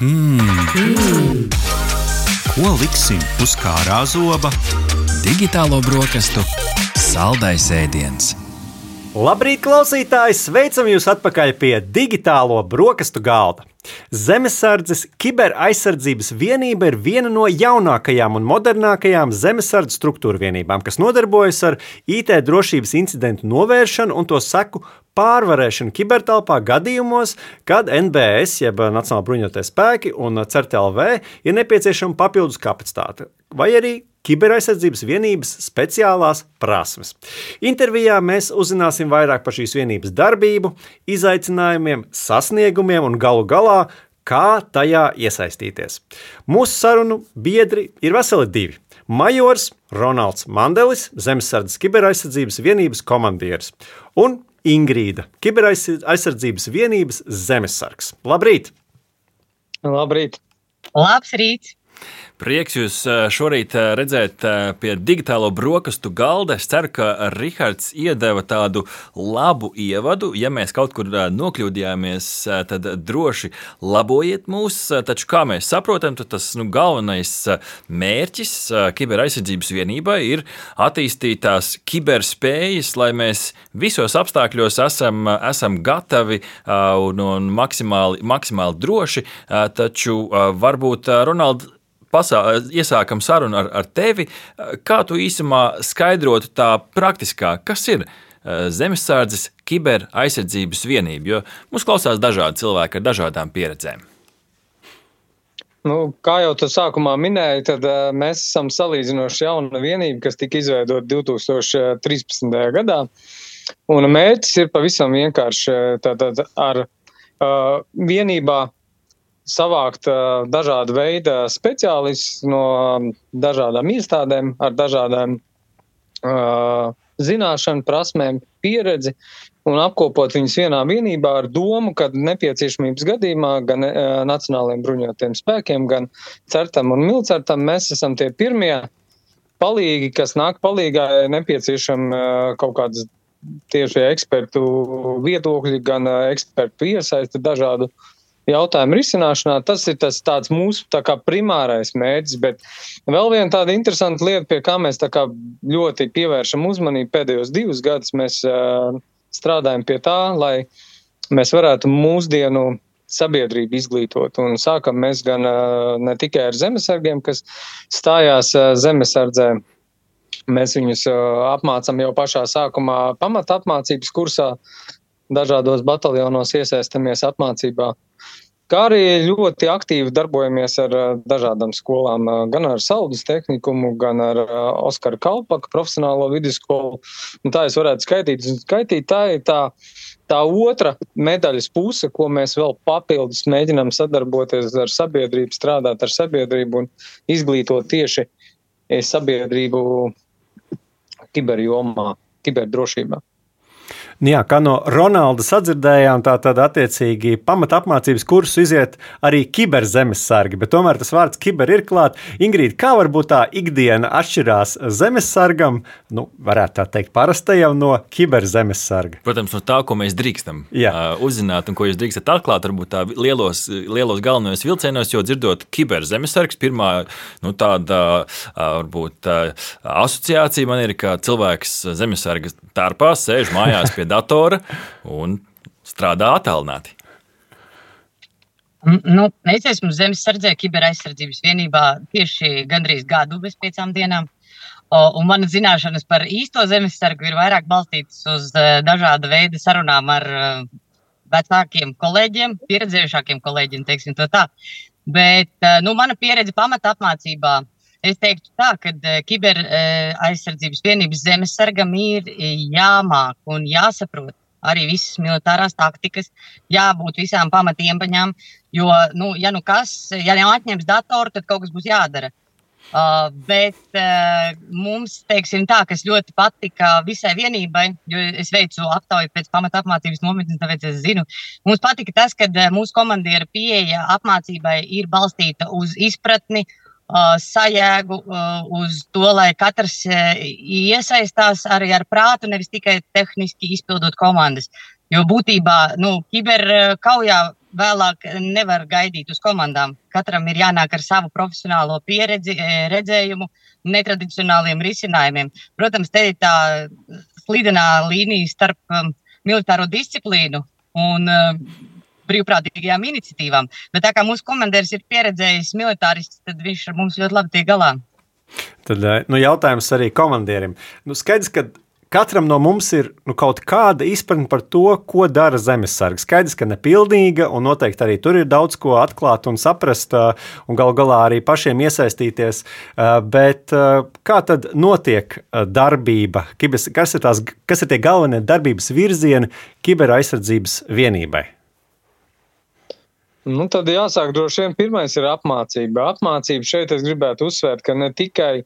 Hmm. Ko liksim uz kārā zoba? Digitālo brokastu saldais ēdiens. Labrīt, klausītāji! Sveicam jūs atpakaļ pie digitālo brokastu galda. Zemesardzes kiberaizsardzības vienība ir viena no jaunākajām un modernākajām zemesardzes struktūra vienībām, kas nodarbojas ar IT drošības incidentu novēršanu un to seku pārvarēšanu kibertelpā gadījumos, kad NBS, jeb Nacionāla bruņotie spēki un CERTLV ir nepieciešama papildus kapacitāte, vai arī kiberaizsardzības vienības speciālās prasmes. Intervijā mēs uzzināsim vairāk par šīs vienības darbību, izaicinājumiem, sasniegumiem un galu galā, kā tajā iesaistīties. Mūsu sarunu biedri ir veseli divi. Majors Ronalds Mandelis, Zemesardzes kiberaizsardzības vienības komandieris, un Ingrīda, kiberaizsardzības vienības zemesargs. Labrīt! Labrīt! Labs rīts! Prieks jūs šorīt redzēt pie digitālo brokastu galda. Es ceru, ka Rihards iedeva tādu labu ievadu. Ja mēs kaut kur nokļūdījāmies, tad droši labojiet mūs. Taču, kā mēs saprotam, tas nu, galvenais mērķis kiberaizsardzības vienībai ir attīstīt tās kiberspējas, lai mēs visos apstākļos esam, esam gatavi un, un maksimāli, maksimāli droši. Taču varbūt Ronalds pasā, iesākam sarunu ar, ar tevi. Kā tu īsumā skaidrotu tā praktiskāk, kas ir eh, zemesardzes kiberaizsardzības vienība? Jo mums klausās dažādi cilvēki ar dažādām pieredzēm. Nu, kā jau tu sākumā minēji, tad uh, mēs esam salīdzinoši jauna vienība, kas tika izveidota 2013. gadā. Un mērķis ir pavisam vienkārši tātad ar uh, vienībā savākt uh, dažādu veidu speciālistus no dažādām iestādēm, ar dažādām uh, zināšanu, prasmēm, pieredzi un apkopot viņus vienā vienībā ar domu, ka nepieciešamības gadījumā gan uh, Nacionālajiem bruņotajiem spēkiem, gan Certam un Milcertam mēs esam tie pirmie palīgi, kas nāk palīgā, ja nepieciešama uh, kaut kādas tieši ekspertu viedokļi, gan uh, ekspertu iesaisti dažādu uh, jautājumu risināšanā. Tas ir tas mūsu tā kā primārais mērķis, bet vēl viena tāda interesanta lieta, pie kā mēs kā ļoti pievēršam uzmanību pēdējos divus gadus, mēs uh, strādājam pie tā, lai mēs varētu mūsdienu sabiedrību izglītot. Un sākam mēs gan uh, ne tikai ar zemesargiem, kas stājās uh, zemesardzē, mēs viņus uh, apmācam jau pašā sākumā pamata apmācības kursā, dažādos bataljonos iesaistamies apmācībā. Kā arī ļoti aktīvi darbojamies ar dažādām skolām, gan ar Saudijas tehnikumu, gan ar Oskaru Kalpaku profesionālo vidusskolu. Un tā es varētu skaitīt, skaitīt tā ir tā, tā otra medaļas puse, ko mēs vēl papildus mēģinām sadarboties ar sabiedrību, strādāt ar sabiedrību un izglītot tieši sabiedrību kiberjomā, kiberdrošībā. Jā, kā no Ronalda sadzirdējām, tā tad attiecīgi pamata apmācības kursu iziet arī kiberzemesargi, bet tomēr tas vārds kiber ir klāt. Ingrīda, kā varbūt tā ikdiena atšķirās zemesargam, nu, varētu tā teikt, parastajam no kiberzemesarga? Protams, no tā, ko mēs drīkstam Jā. uh, uzzināt un ko jūs drīkstat atklāt, varbūt tā lielos, lielos galvenajos vilcienos, jo dzirdot kiberzemesargs, pirmā nu, tāda uh, varbūt uh, asociācija man ir, ka cilvēks zemesarga tārpā sēž mājās pie datora un strādā attālināti. Nu, es esmu Zemesardzē, kiberaizsardzības vienībā tieši gandrīz gadu bez piecām dienām. Un mana zināšanas par īsto zemesargu ir vairāk balstītas uz e, dažāda veida sarunām ar e, vecākiem kolēģiem, pieredzējušākiem kolēģiem, teiksim to tā. Bet e, nu, mana pieredze pamata apmācībā Es teiktu tā, ka uh, kiber uh, aizsardzības vienības zemesargam ir jāmāk un jāsaprot arī visas militārās taktikas, jābūt visām pamatiempaņām, jo, nu, ja nu kas, ja neatņems datoru, tad kaut kas būs jādara. Uh, bet uh, mums, teiksim, tā, kas ļoti patika visai vienībai, jo es veicu aptauju pēc pamata apmācības nometnes, tāpēc es zinu, mums patika tas, ka mūsu komandiera pieeja apmācībai ir balstīta uz izpratni, sajēgu uh, uz to, lai katrs uh, iesaistās arī ar prātu, nevis tikai tehniski izpildot komandas. Jo būtībā nu, kiberkaujā vēlāk nevar gaidīt uz komandām. Katram ir jānāk ar savu profesionālo pieredzi, redzējumu, netradicionāliem risinājumiem. Protams, te ir tā slidenā līnija starp um, militāro disciplīnu un uh, brīvprātīgajām iniciatīvām. Bet tā kā mūsu komandieris ir pieredzējis militārists, tad viņš ar mums ļoti labi tiek galā. Tad nu, jautājums arī komandierim. Nu, skaidrs, ka katram no mums ir nu, kaut kāda izpratne par to, ko dara zemesargs. Skaidrs, ka nepilnīga, un noteikti arī tur ir daudz ko atklāt un saprast, un gal galā arī pašiem iesaistīties. Bet kā tad notiek darbība? Kas ir, tās, kas ir tie galvenie darbības virzieni kiberaizsardzības vienībai? Nu, tad jāsāk droši vien pirmais ir apmācība. Apmācība šeit es gribētu uzsvērt, ka ne tikai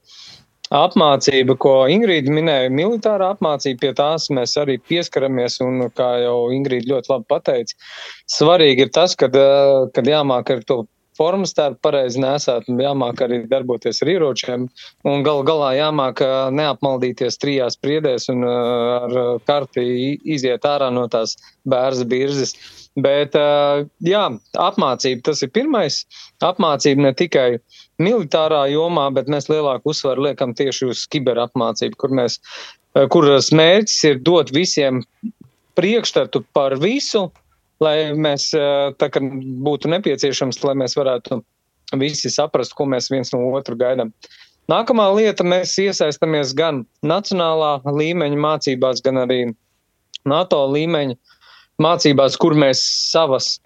apmācība, ko Ingrīda minēja, militārā apmācība, pie tās mēs arī pieskaramies, un kā jau Ingrīda ļoti labi pateica, svarīgi ir tas, kad, eh, kad jāmāk ar to formas tērpu pareizi nesāt, jāmāk arī darboties ar ieročiem, un gal galā jāmāk eh, neapmaldīties trijās priedēs un eh, ar karti iziet ārā no tās bērza birzes. Bet, jā, apmācība tas ir pirmais. Apmācība ne tikai militārā jomā, bet mēs lielāku uzsvaru liekam tieši uz kiberapmācību, kur mēs, kuras mērķis ir dot visiem priekšstatu par visu, lai mēs, tā kā būtu nepieciešams, lai mēs varētu visi saprast, ko mēs viens no otru gaidām. Nākamā lieta, mēs iesaistamies gan nacionālā līmeņa mācībās, gan arī NATO līmeņa mācībās, kur mēs savas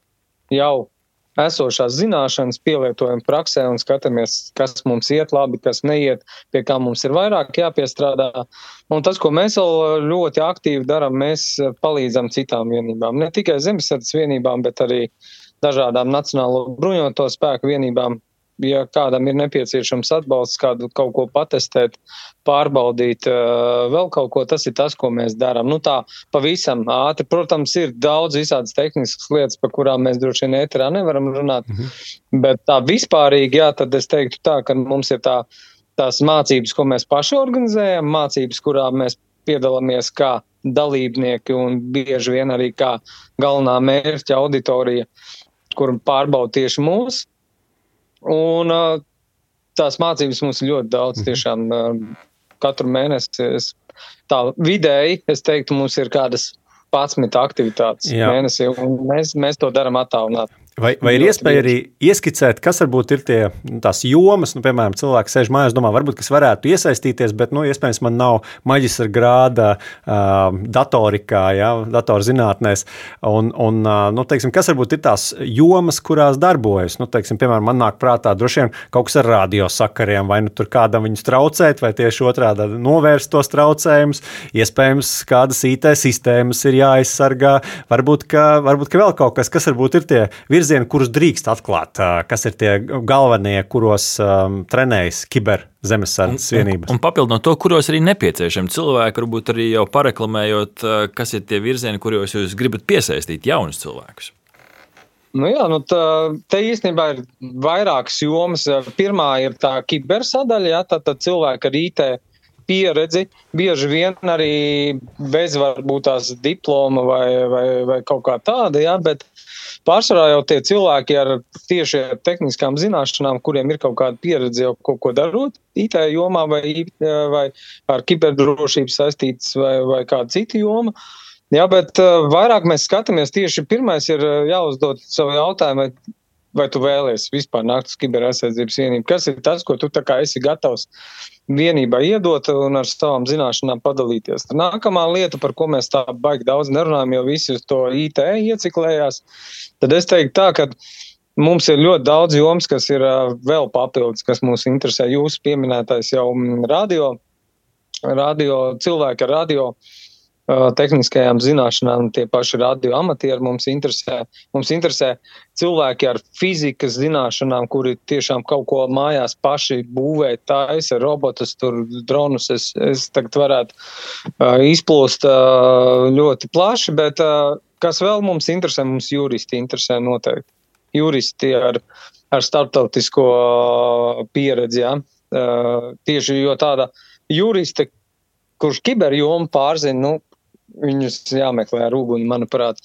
jau esošās zināšanas pielietojam praksē un skatāmies, kas mums iet labi, kas neiet, pie kā mums ir vairāk jāpiestrādā. Un tas, ko mēs vēl ļoti aktīvi darām, mēs palīdzam citām vienībām. Ne tikai zemesardzes vienībām, bet arī dažādām nacionālo bruņoto spēku vienībām ja kādam ir nepieciešams atbalsts, kādu kaut ko patestēt, pārbaudīt, vēl kaut ko, tas ir tas, ko mēs darām. Nu tā pavisam ātri, protams, ir daudz visādas tehniskas lietas, par kurām mēs droši vien ēterā nevaram runāt, mhm. bet tā vispārīgi, jā, tad es teiktu tā, ka mums ir tā, tās mācības, ko mēs paši organizējam, mācības, kurām mēs piedalāmies kā dalībnieki un bieži vien arī kā galvenā mērķa auditorija, kur pārbauda tieši mūsu Un tās mācības mums ir ļoti daudz. Mhm. Tiešām katru mēnesi es, tā vidēji, es teiktu, mums ir kādas 11 aktivitātes Jā. mēnesī, un mēs, mēs to darām attālināti. Vai, vai ir iespēja arī ieskicēt, kas varbūt ir tie, nu, tās jomas, nu, piemēram, cilvēks sēž mājās, domā, varbūt kas varētu iesaistīties, bet, nu, iespējams, man nav maģistra grāda uh, datorikā, ja, datorzinātnēs. Un, un uh, nu, teiksim, kas varbūt ir tās jomas, kurās darbojas? Nu, teiksim, piemēram, man nāk prātā droši vien kaut kas ar radiosakariem, vai nu tur kādam viņus traucēt, vai tieši otrādi novērst tos traucējumus. Iespējams, kādas IT sistēmas ir jāaizsargā, varbūt, ka, varbūt ka vēl kaut kas, kas varbūt ir tie virzieni virzieni, kurus drīkst atklāt, kas ir tie galvenie, kuros um, trenējas kiberzemesardzes vienības. Un, un papildinot to, kuros arī nepieciešami cilvēki, varbūt arī jau pareklamējot, kas ir tie virzieni, kuros jūs gribat piesaistīt jaunus cilvēkus. Nu jā, nu tā, te īstenībā ir vairākas jomas. Pirmā ir tā kibersadaļa, ja, tad, cilvēki ar IT pieredzi, bieži vien arī bez varbūt tās diploma vai, vai, vai kaut kā tāda, ja, bet pārsvarā jau tie cilvēki ar tieši ar tehniskām zināšanām, kuriem ir kaut kāda pieredze jau kaut ko darot, IT jomā vai, vai ar kiberdrošību saistītas vai, vai kāda cita joma. Jā, bet uh, vairāk mēs skatāmies tieši pirmais ir uh, jāuzdod savu jautājumu, vai vai tu vēlies vispār nākt uz kiberaizsardzības vienību. Kas ir tas, ko tu esi gatavs vienībā iedot un ar savām zināšanām padalīties? Tad nākamā lieta, par ko mēs tā baigi daudz nerunājam, jo visi uz to IT ieciklējās, tad es teiktu tā, ka mums ir ļoti daudz joms, kas ir vēl papildus, kas mūs interesē. Jūsu pieminētais jau radio, radio cilvēki ar radio tehniskajām zināšanām, tie paši radio amatieri mums interesē. Mums interesē cilvēki ar fizikas zināšanām, kuri tiešām kaut ko mājās paši būvē, taisa robotus, tur dronus. Es, es tagad varētu izplūst ļoti plaši, bet kas vēl mums interesē, mums juristi interesē noteikti. Juristi ar, ar starptautisko pieredzi, ja? tieši jo tāda juriste, kurš kiberjomu pārzina, nu, viņus jāmeklē ar uguni, manuprāt.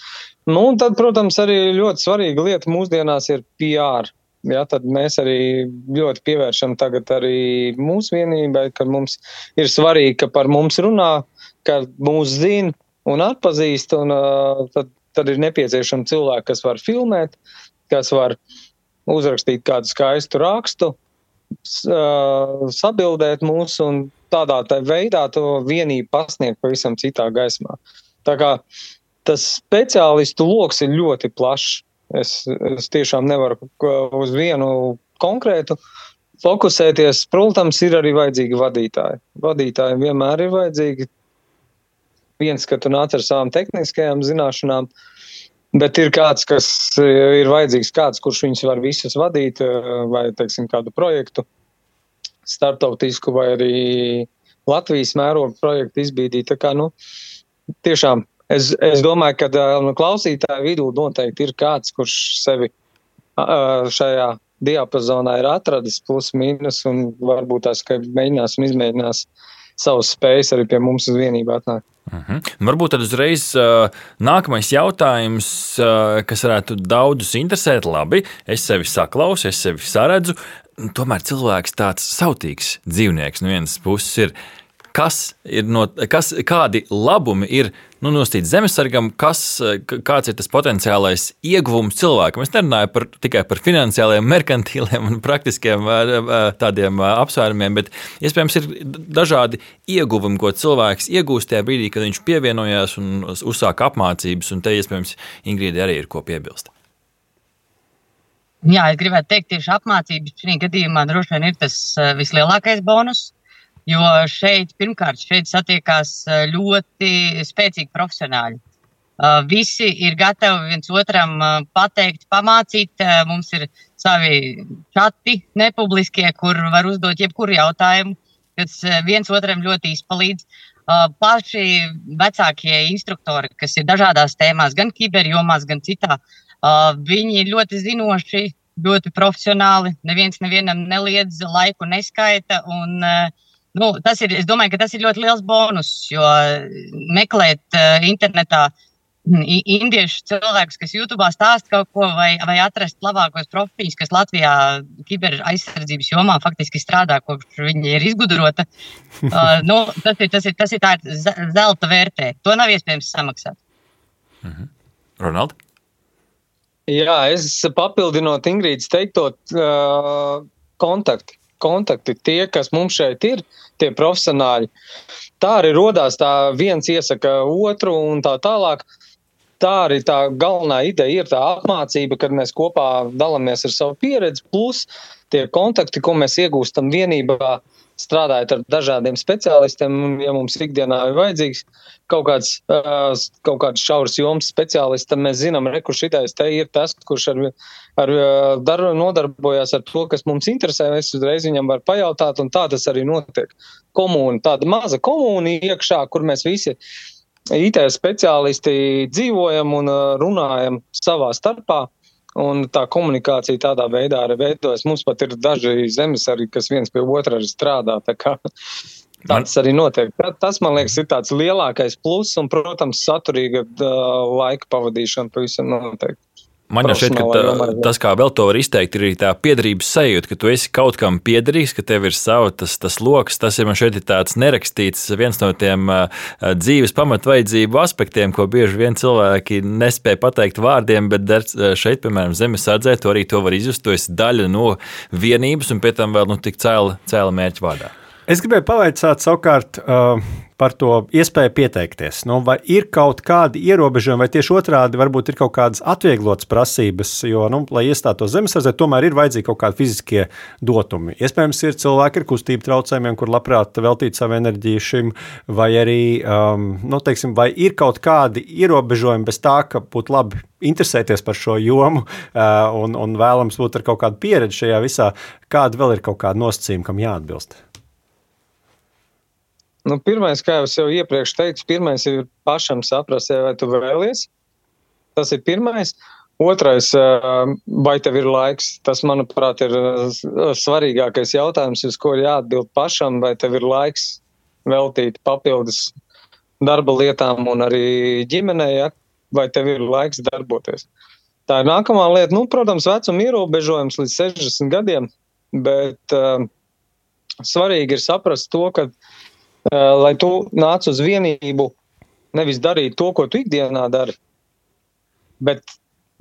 Nu, tad, protams, arī ļoti svarīga lieta mūsdienās ir PR. Ja, tad mēs arī ļoti pievēršam tagad arī mūsu vienībai, ka mums ir svarīgi, ka par mums runā, ka mūs zina un atpazīst, un uh, tad, tad ir nepieciešami cilvēki, kas var filmēt, kas var uzrakstīt kādu skaistu rakstu, sabildēt mūs un tādā veidā to vienību pasniegt pavisam citā gaismā. Tā kā tas speciālistu lokus ir ļoti plašs. Es, es tiešām nevaru uz vienu konkrētu fokusēties. Protams, ir arī vajadzīgi vadītāji. Vadītāji vienmēr ir vajadzīgi. Viens, ka tu nāc ar savām tehniskajām zināšanām, bet ir kāds, kas ir vajadzīgs, kāds, kurš viņus var visus vadīt, vai, teiksim, kādu projektu startautisku vai arī Latvijas mēroga projektu izbīdīt. Kā, nu, tiešām es, es domāju, ka nu, klausītāju vidū noteikti ir kāds, kurš sevi uh, šajā diapazonā ir atradis plus mīnus un varbūt tās, ka mēģinās un izmēģinās savus spējas arī pie mums uz vienību atnākt. Uh mhm. -huh. Varbūt tad uzreiz uh, nākamais jautājums, uh, kas varētu daudzus interesēt. Labi, es sevi saklausu, es sevi saredzu. Tomēr cilvēks tāds sautīgs dzīvnieks no vienas puses ir kas ir no, kas, kādi labumi ir nu, nostīt zemesargam, kas, kāds ir tas potenciālais ieguvums cilvēkam. Es nerunāju par, tikai par finansiāliem, merkantīliem un praktiskiem tādiem apsvērumiem, bet iespējams ir dažādi ieguvumi, ko cilvēks iegūst tajā brīdī, kad viņš pievienojās un uzsāk apmācības, un te iespējams Ingrīda arī ir ko piebilst. Jā, es gribētu teikt, tieši apmācības šajā gadījumā droši vien ir tas vislielākais bonus. Jo šeit, pirmkārt, šeit satiekās ļoti spēcīgi profesionāļi. Visi ir gatavi viens otram pateikt, pamācīt. Mums ir savi čati, nepubliskie, kur var uzdot jebkuru jautājumu, kas viens otram ļoti izpalīdz. Paši vecākie instruktori, kas ir dažādās tēmās, gan kiberjomās, gan citā, viņi ir ļoti zinoši, ļoti profesionāli. Neviens nevienam neliedz, laiku neskaita. Un, uh, Nu, tas ir, es domāju, ka tas ir ļoti liels bonus, jo meklēt uh, internetā indiešu cilvēkus, kas YouTube stāsta kaut ko, vai, vai atrast labākos profilus, kas Latvijā kiber aizsardzības jomā faktiski strādā, kopš viņi ir izgudrota. Uh, nu, tas ir, tas ir, tas ir tā zelta vērtē. To nav iespējams samaksāt. Mhm. Ronald? Jā, es papildinot Ingrīdas teikto uh, kontaktu kontakti, tie, kas mums šeit ir, tie profesionāļi. Tā arī radās, tā viens iesaka otru un tā tālāk. Tā arī tā galvenā ideja ir tā apmācība, kad mēs kopā dalāmies ar savu pieredzi, plus tie kontakti, ko mēs iegūstam vienībā, strādājot ar dažādiem speciālistiem. Un, ja mums ikdienā ir vajadzīgs kaut kāds, kaut kāds šaurs joms speciālists, tad mēs zinām, re, kurš šitais te ir tas, kurš ar, ar dar, nodarbojas ar to, kas mums interesē. Es uzreiz viņam varu pajautāt, un tā tas arī notiek. Komūna, tāda maza komūna iekšā, kur mēs visi IT speciālisti dzīvojam un runājam savā starpā. Un tā komunikācija tādā veidā arī veidojas. Mums pat ir daži zemesargi, kas viens pie otra arī strādā. Tā kā Tas arī notiek. Tas, man liekas, ir tāds lielākais pluss, un, protams, saturīga laika pavadīšana pavisam noteikti. Man jau šķiet, ka tā, tas, kā vēl to var izteikt, ir tā piederības sajūta, ka tu esi kaut kam piederīgs, ka tev ir sava tas, tas lokus. Tas ir man šeit ir tāds nerakstīts, viens no tiem dzīves pamatvajadzību aspektiem, ko bieži vien cilvēki nespēja pateikt vārdiem, bet šeit, piemēram, zemesardzē, to arī to var izjust. Tu esi daļa no vienības un pēc tam vēl nu, tik cēla, cēla mērķa vārdā. Es gribēju pavaicāt savukārt uh, par to iespēju pieteikties. Nu, vai ir kaut kādi ierobežojumi, vai tieši otrādi varbūt ir kaut kādas atvieglotas prasības, jo, nu, lai iestātos zemesardzē, tomēr ir vajadzīgi kaut kādi fiziskie dotumi. Iespējams, ir cilvēki ar kustību traucējumiem, kur labprāt veltīt savu enerģiju šim, vai arī, um, nu, teiksim, vai ir kaut kādi ierobežojumi bez tā, ka būtu labi interesēties par šo jomu uh, un, un vēlams būt ar kaut kādu pieredzi šajā visā, kāda vēl ir kaut kāda nosacījuma, kam jāatbilst. Nu, pirmais, kā jau iepriekš teicu, pirmais ir pašam saprast, vai tu vēlies. Tas ir pirmais. Otrais, vai tev ir laiks? Tas, manuprāt, ir svarīgākais jautājums, uz ko jāatbild pašam, vai tev ir laiks veltīt papildus darba lietām un arī ģimenē, ja, vai tev ir laiks darboties. Tā ir nākamā lieta. Nu, protams, vecuma ierobežojums līdz 60 gadiem, bet uh, svarīgi ir saprast to, ka, lai tu nāc uz vienību, nevis darīt to, ko tu ikdienā dari, bet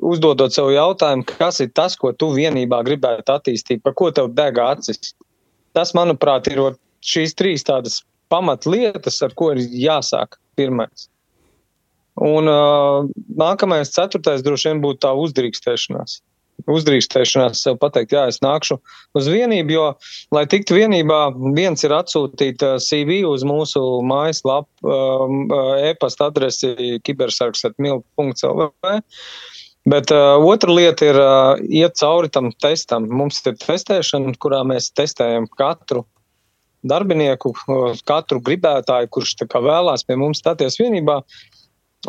uzdodot sev jautājumu, kas ir tas, ko tu vienībā gribētu attīstīt, par ko tev deg acis. Tas, manuprāt, ir šīs trīs tādas pamatlietas, ar ko ir jāsāk pirmais. Un uh, nākamais, ceturtais, droši vien būtu tā uzdrīkstēšanās. Uzdrīkstēšanās sev pateikt, jā, es nākšu uz vienību, jo, lai tiktu vienībā, viens ir atsūtīt CV uz mūsu mājaslapu, um, e-pasta adresi kibersargs.milk.lv. Bet uh, otra lieta ir uh, iet cauri tam testam. Mums ir testēšana, kurā mēs testējam katru darbinieku, katru gribētāju, kurš vēlās pie mums stāties vienībā.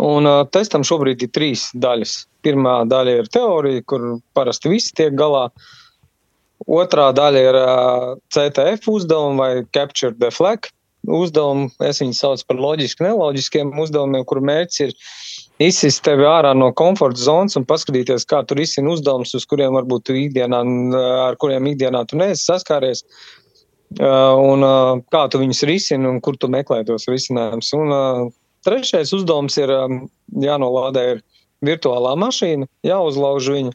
Un uh, testam šobrīd ir trīs daļas. Pirmā daļa ir teorija, kur parasti visi tiek galā. Otrā daļa ir CTF uzdevumi vai Capture the Flag uzdevumi. Es viņus saucu par loģiski neloģiskiem uzdevumiem, kur mērķis ir izsist tevi ārā no komforta zonas un paskatīties, kā tu risini uzdevumus, uz kuriem varbūt tu ikdienā, ar kuriem ikdienā tu neesi saskāries. Un kā tu viņus risini un kur tu meklē tos risinājumus. Un trešais uzdevums ir jānolādē ir virtuālā mašīna, jāuzlauž viņa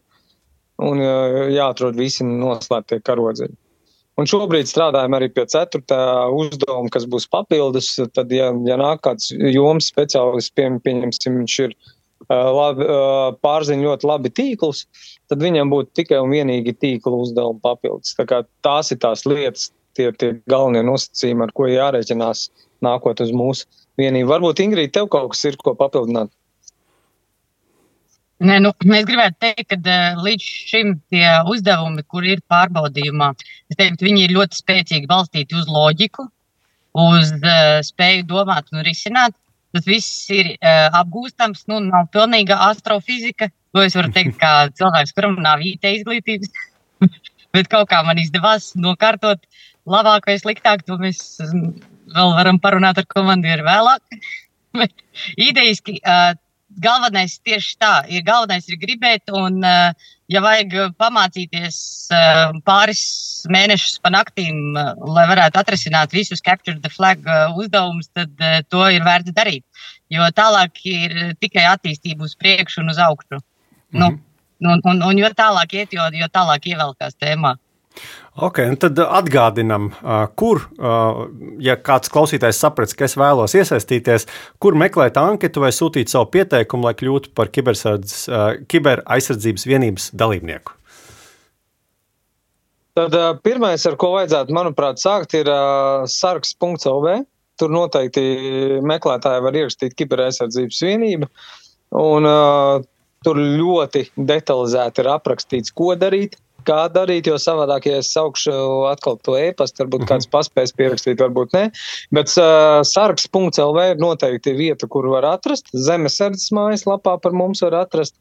un jāatrod visi noslēptie karodziņi. Un šobrīd strādājam arī pie ceturtā uzdevuma, kas būs papildus. Tad, ja, ja nāk kāds joms speciālists, pie, pieņemsim, viņš ir uh, labi, uh, pārziņ ļoti labi tīklus, tad viņam būtu tikai un vienīgi tīkla uzdevuma papildus. Tā tās ir tās lietas, tie, tie galvenie nosacījumi, ar ko jārēķinās nākot uz mūsu vienību. Varbūt, Ingrīda, tev kaut kas ir ko papildināt? Nē, nu, mēs gribētu teikt, ka līdz šim tie uzdevumi, kur ir pārbaudījumā, teiktu, viņi ir ļoti spēcīgi balstīti uz loģiku, uz uh, spēju domāt un risināt. Tas viss ir uh, apgūstams, nu, nav pilnīga astrofizika. To es varu teikt, kā cilvēks, kuram nav IT izglītības. Bet kaut kā man izdevās nokārtot labāk vai sliktāk, to mēs vēl varam parunāt ar komandieru vēlāk. Idejiski uh, galvenais tieši tā, ir galvenais ir gribēt, un, uh, ja vajag pamācīties uh, pāris mēnešus pa naktīm, uh, lai varētu atrisināt visus capture the flag uzdevumus, tad to ir vērts darīt. Jo tālāk ir tikai attīstība uz priekšu un uz augšu. Mm -hmm. nu, un, un, un jo tālāk iet, jo, jo tālāk ievelkās tēmā. Ok, tad atgādinam, kur, ja kāds klausītājs saprats, ka es vēlos iesaistīties, kur meklēt anketu vai sūtīt savu pieteikumu, lai kļūtu par kiberaizsardzības vienības dalībnieku. Tad pirmais, ar ko vajadzētu, manuprāt, sākt, ir sargs.lv. Tur noteikti meklētāji var ierakstīt kiberaizsardzības vienību. Un, uh, tur ļoti detalizēti ir aprakstīts, ko darīt, kā darīt, jo savādāk, ja es saukšu atkal to e-pastu, varbūt mm -hmm. kāds paspēs pierakstīt, varbūt ne. Bet uh, sargs.lv ir noteikti vieta, kur var atrast. Zemesardzes mājaslapā par mums var atrast.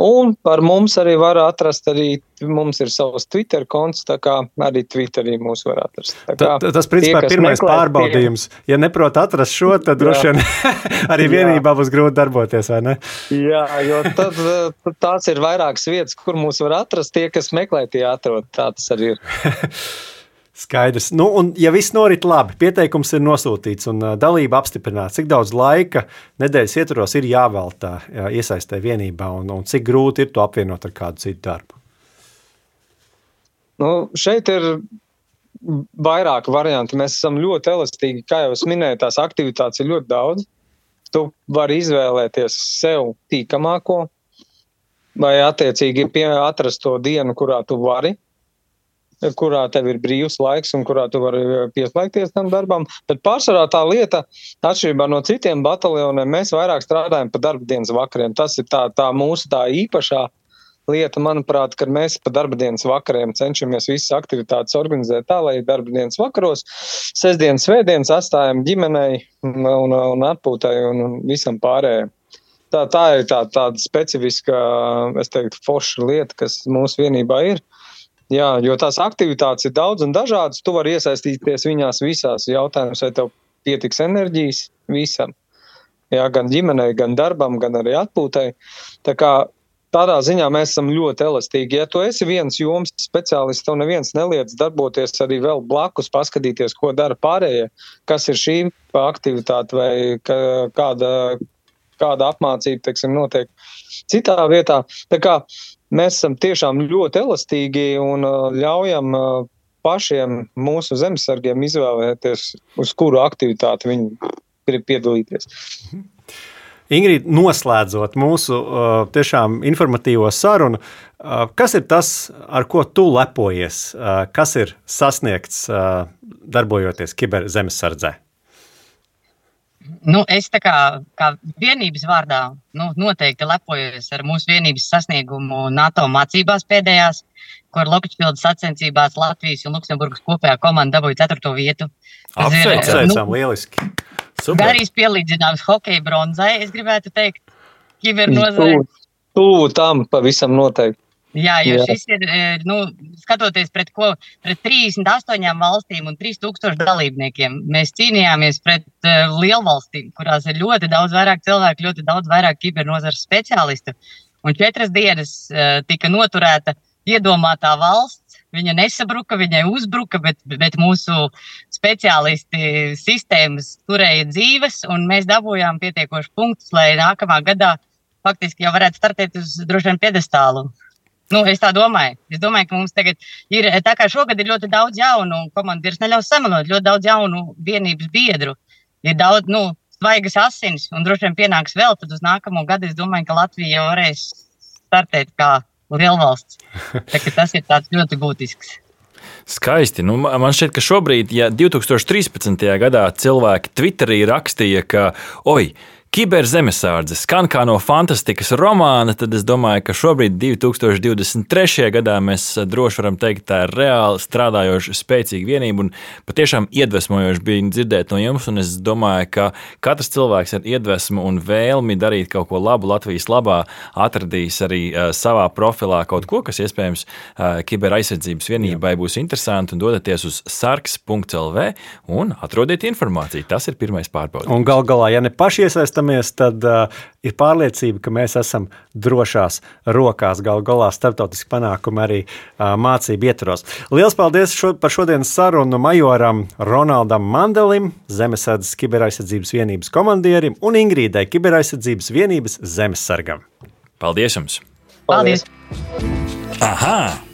Un par mums arī var atrast, arī mums ir savs Twitter konts, tā kā arī Twitterī mūs var atrast. Kā, Ta, tas, principā, ir pirmais meklēt, pārbaudījums. Tie... Ja neprot atrast šo, tad droši vien arī vienībā būs grūti darboties, vai ne? Jā, jo tad, tad tās ir vairākas vietas, kur mūs var atrast. Tie, kas meklē, tie atrod. Tā tas arī ir. Skaidrs. Nu, un, ja viss norit labi, pieteikums ir nosūtīts un dalība apstiprināta, cik daudz laika nedēļas ietvaros ir jāveltā jā, iesaistē vienībā, un, un cik grūti ir to apvienot ar kādu citu darbu? Nu, šeit ir vairāki varianti. Mēs esam ļoti elastīgi. Kā jau es minēju, tās aktivitātes ir ļoti daudz. Tu vari izvēlēties sev tīkamāko, vai attiecīgi atrast to dienu, kurā tu vari kurā tev ir brīvs laiks un kurā tu vari eh, pieslēgties tam darbam. Bet pārsvarā tā lieta, atšķirībā no citiem bataljoniem, mēs vairāk strādājam pa darba dienas vakariem. Tas ir tā, tā mūsu tā īpašā lieta, manuprāt, kad mēs pa darba dienas vakariem cenšamies visas aktivitātes organizēt tā, lai darba dienas vakaros, sestdienas, svētdienas atstājam ģimenei un, un, un atpūtai un, un visam pārējiem. Tā, tā ir tā, tāda specifiska, es teiktu, forša lieta, kas mūsu vienībā ir. Jā, jo tās aktivitātes ir daudz un dažādas. Tu vari iesaistīties viņās visās. Jautājums, vai tev pietiks enerģijas visam. jā, gan ģimenei, gan darbam, gan arī atpūtai. Tā kā tādā ziņā mēs esam ļoti elastīgi. Ja tu esi viens joms speciālists, tev neviens neliedz darboties arī vēl blakus, paskatīties, ko dara pārējie, kas ir šī aktivitāte vai kāda, kāda apmācība, teiksim, notiek citā vietā. Tā kā mēs esam tiešām ļoti elastīgi un uh, ļaujam uh, pašiem mūsu zemesargiem izvēlēties, uz kuru aktivitāti viņi grib piedalīties. Mhm. Ingrid, noslēdzot mūsu uh, tiešām informatīvo sarunu, kas ir tas, ar ko tu lepojies, kas ir sasniegts darbojoties kiberzemesardzē? Nu, es tā kā, kā vienības vārdā nu, noteikti lepojos ar mūsu vienības sasniegumu NATO mācībās pēdējās, kur Lokčpildas sacensībās Latvijas un Luksemburgas kopējā komanda dabūja ceturto vietu. Apsveicam, nu, lieliski! Darīs pielīdzināms hokeja bronzai, es gribētu teikt, kibernozarei. Tuvu tam pavisam noteikti. Jā, jo Jā. šis ir, e, nu, skatoties pret, ko, pret 38 valstīm un 3000 dalībniekiem, mēs cīnījāmies pret uh, lielvalstīm, kurās ir ļoti daudz vairāk cilvēku, ļoti daudz vairāk kibernozares speciālistu. Un četras dienas uh, tika noturēta iedomātā valsts, Viņa nesabruka, viņai uzbruka, bet, bet mūsu speciālisti sistēmas turēja dzīves, un mēs dabūjām pietiekoši punktus, lai nākamā gadā faktiski jau varētu startēt uz droši vien piedestālu. Nu, es tā domāju. Es domāju, ka mums tagad ir, tā kā šogad ir ļoti daudz jaunu komandieru, neļaus samalot, ļoti daudz jaunu vienības biedru. Ir daudz, nu, svaigas asinis, un droši vien pienāks vēl, tad uz nākamo gadu es domāju, ka Latvija jau varēs startēt kā lielvalsts. Tas ir ļoti būtisks. Skaisti. Nu, man šķiet, ka šobrīd, ja 2013. gadā cilvēki Twitterī rakstīja, ka, oi, Kiberzemesārdze skan kā no fantastikas romāna, tad es domāju, ka šobrīd, 2023. gadā, mēs droši varam teikt, tā ir reāli strādājoša, spēcīga vienība un patiešām iedvesmojoši bija dzirdēt no jums. Es domāju, ka katrs cilvēks ar iedvesmu un vēlmi darīt kaut ko labu Latvijas labā atradīs arī uh, savā profilā kaut ko, kas iespējams uh, kiberaizsardzības vienībai būs interesanti un dodaties uz sarks.lv un atrodiet informāciju. Tas ir pirmais pārbaudījums. Un gal galā, ja ne paši iesaistāmies, skatāmies, tad uh, ir pārliecība, ka mēs esam drošās rokās. Galu galā starptautiski panākumi arī uh, mācību ietvaros. Lielas paldies šo, par šodienas sarunu majoram Ronaldam Mandelim, Zemesardzes kiberaizsardzības vienības komandierim un Ingrīdai kiberaizsardzības vienības zemesargam. Paldies jums! Paldies! Aha!